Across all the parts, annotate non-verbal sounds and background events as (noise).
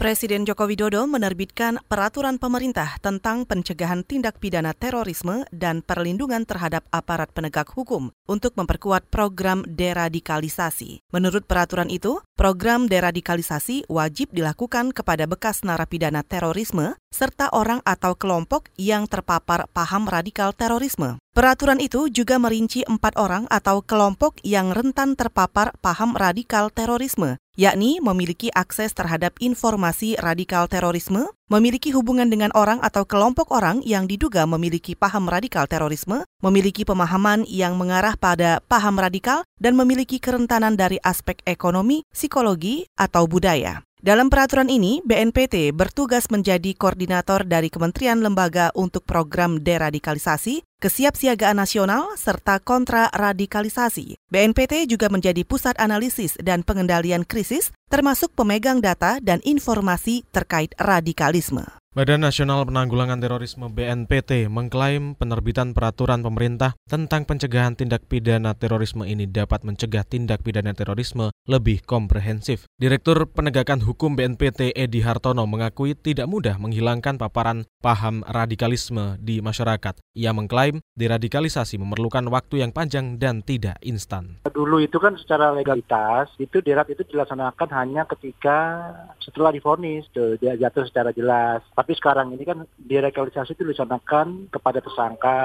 Presiden Joko Widodo menerbitkan peraturan pemerintah tentang pencegahan tindak pidana terorisme dan perlindungan terhadap aparat penegak hukum untuk memperkuat program deradikalisasi. Menurut peraturan itu, program deradikalisasi wajib dilakukan kepada bekas narapidana terorisme serta orang atau kelompok yang terpapar paham radikal terorisme. Peraturan itu juga merinci empat orang atau kelompok yang rentan terpapar paham radikal terorisme, yakni memiliki akses terhadap informasi radikal terorisme, memiliki hubungan dengan orang atau kelompok orang yang diduga memiliki paham radikal terorisme, memiliki pemahaman yang mengarah pada paham radikal, dan memiliki kerentanan dari aspek ekonomi, psikologi, atau budaya. Dalam peraturan ini, BNPT bertugas menjadi koordinator dari Kementerian Lembaga untuk program deradikalisasi, kesiapsiagaan nasional, serta kontra radikalisasi. BNPT juga menjadi pusat analisis dan pengendalian krisis, termasuk pemegang data dan informasi terkait radikalisme. Badan Nasional Penanggulangan Terorisme BNPT mengklaim penerbitan peraturan pemerintah tentang pencegahan tindak pidana terorisme ini dapat mencegah tindak pidana terorisme lebih komprehensif. Direktur Penegakan Hukum BNPT Edi Hartono mengakui tidak mudah menghilangkan paparan paham radikalisme di masyarakat. Ia mengklaim deradikalisasi memerlukan waktu yang panjang dan tidak instan. Dulu itu kan secara legalitas itu derad itu dilaksanakan hanya ketika setelah difonis, dia jatuh secara jelas tapi sekarang ini kan deradikalisasi itu dilaksanakan kepada tersangka,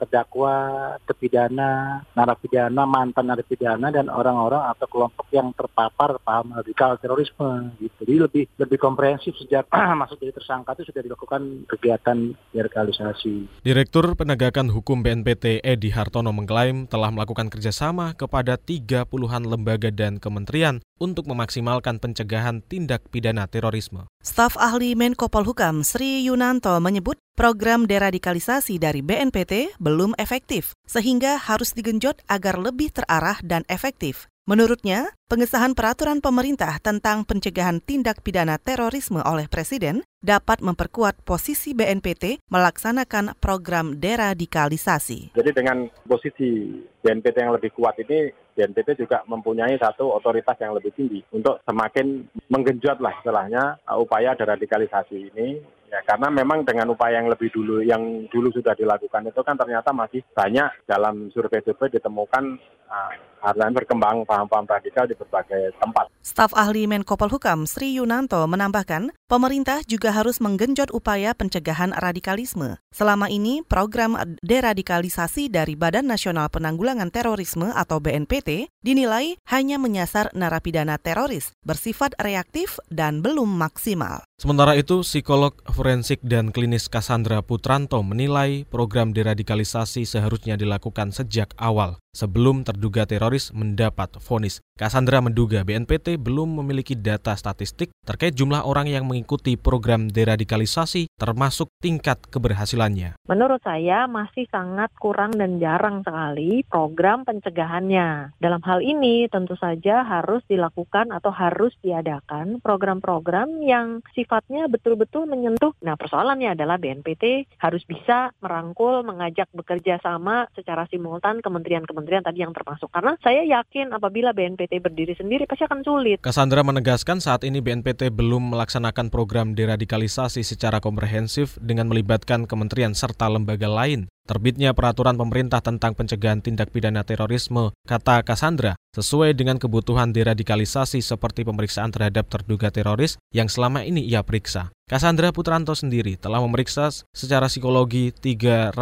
terdakwa, terpidana, narapidana, mantan narapidana dan orang-orang atau kelompok yang terpapar paham radikal terorisme gitu. Jadi lebih lebih komprehensif sejak (clears throat) masuk jadi tersangka itu sudah dilakukan kegiatan deradikalisasi. Direktur Penegakan Hukum BNPT Edi Hartono mengklaim telah melakukan kerjasama kepada tiga puluhan lembaga dan kementerian untuk memaksimalkan pencegahan tindak pidana terorisme. Staf ahli Menko Polhukam Sri Yunanto menyebut program deradikalisasi dari BNPT belum efektif, sehingga harus digenjot agar lebih terarah dan efektif. Menurutnya, pengesahan peraturan pemerintah tentang pencegahan tindak pidana terorisme oleh Presiden dapat memperkuat posisi BNPT melaksanakan program deradikalisasi. Jadi dengan posisi BNPT yang lebih kuat ini, BNPT juga mempunyai satu otoritas yang lebih tinggi untuk semakin menggenjot lah istilahnya upaya deradikalisasi ini Ya, karena memang dengan upaya yang lebih dulu, yang dulu sudah dilakukan itu kan ternyata masih banyak dalam survei-survei ditemukan uh, berkembang paham-paham radikal di berbagai tempat. Staf ahli Menko Polhukam Sri Yunanto menambahkan, pemerintah juga harus menggenjot upaya pencegahan radikalisme. Selama ini, program deradikalisasi dari Badan Nasional Penanggulangan Terorisme atau BNPT dinilai hanya menyasar narapidana teroris, bersifat reaktif dan belum maksimal. Sementara itu, psikolog forensik dan klinis Cassandra Putranto menilai program deradikalisasi seharusnya dilakukan sejak awal sebelum terduga teroris mendapat vonis. Cassandra menduga BNPT belum memiliki data statistik terkait jumlah orang yang mengikuti program deradikalisasi termasuk tingkat keberhasilannya. Menurut saya masih sangat kurang dan jarang sekali program pencegahannya. Dalam hal ini tentu saja harus dilakukan atau harus diadakan program-program yang sifatnya betul-betul menyentuh. Nah persoalannya adalah BNPT harus bisa merangkul, mengajak bekerja sama secara simultan kementerian-kementerian kementerian tadi yang termasuk. Karena saya yakin apabila BNPT berdiri sendiri pasti akan sulit. Cassandra menegaskan saat ini BNPT belum melaksanakan program deradikalisasi secara komprehensif dengan melibatkan kementerian serta lembaga lain. Terbitnya peraturan pemerintah tentang pencegahan tindak pidana terorisme, kata Cassandra, sesuai dengan kebutuhan deradikalisasi seperti pemeriksaan terhadap terduga teroris yang selama ini ia periksa. Cassandra Putranto sendiri telah memeriksa secara psikologi 300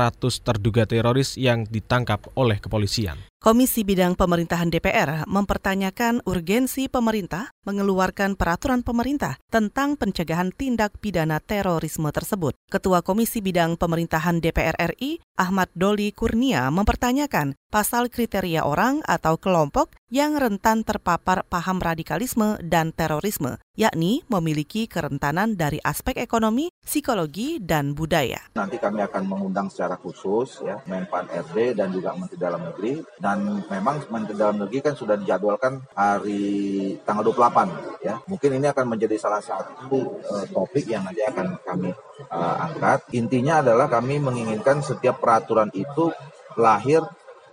terduga teroris yang ditangkap oleh kepolisian. Komisi Bidang Pemerintahan DPR mempertanyakan urgensi pemerintah mengeluarkan peraturan pemerintah tentang pencegahan tindak pidana terorisme tersebut. Ketua Komisi Bidang Pemerintahan DPR RI, Ahmad Doli Kurnia, mempertanyakan pasal kriteria orang atau kelompok yang rentan terpapar paham radikalisme dan terorisme, yakni memiliki kerentanan dari aspek ekonomi, psikologi, dan budaya. Nanti kami akan mengundang secara khusus ya Menpan RD dan juga Menteri Dalam Negeri. Dan memang Menteri Dalam Negeri kan sudah dijadwalkan hari tanggal 28 kapan ya. Mungkin ini akan menjadi salah satu uh, topik yang nanti akan kami uh, angkat. Intinya adalah kami menginginkan setiap peraturan itu lahir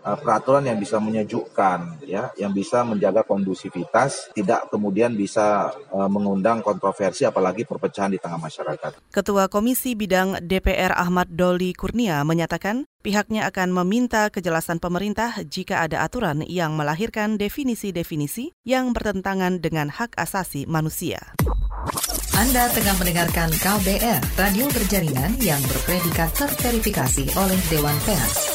peraturan yang bisa menyejukkan ya yang bisa menjaga kondusivitas tidak kemudian bisa uh, mengundang kontroversi apalagi perpecahan di tengah masyarakat. Ketua Komisi Bidang DPR Ahmad Doli Kurnia menyatakan pihaknya akan meminta kejelasan pemerintah jika ada aturan yang melahirkan definisi-definisi yang bertentangan dengan hak asasi manusia. Anda tengah mendengarkan KBR, radio berjaringan yang berpredikat terverifikasi oleh Dewan Pers.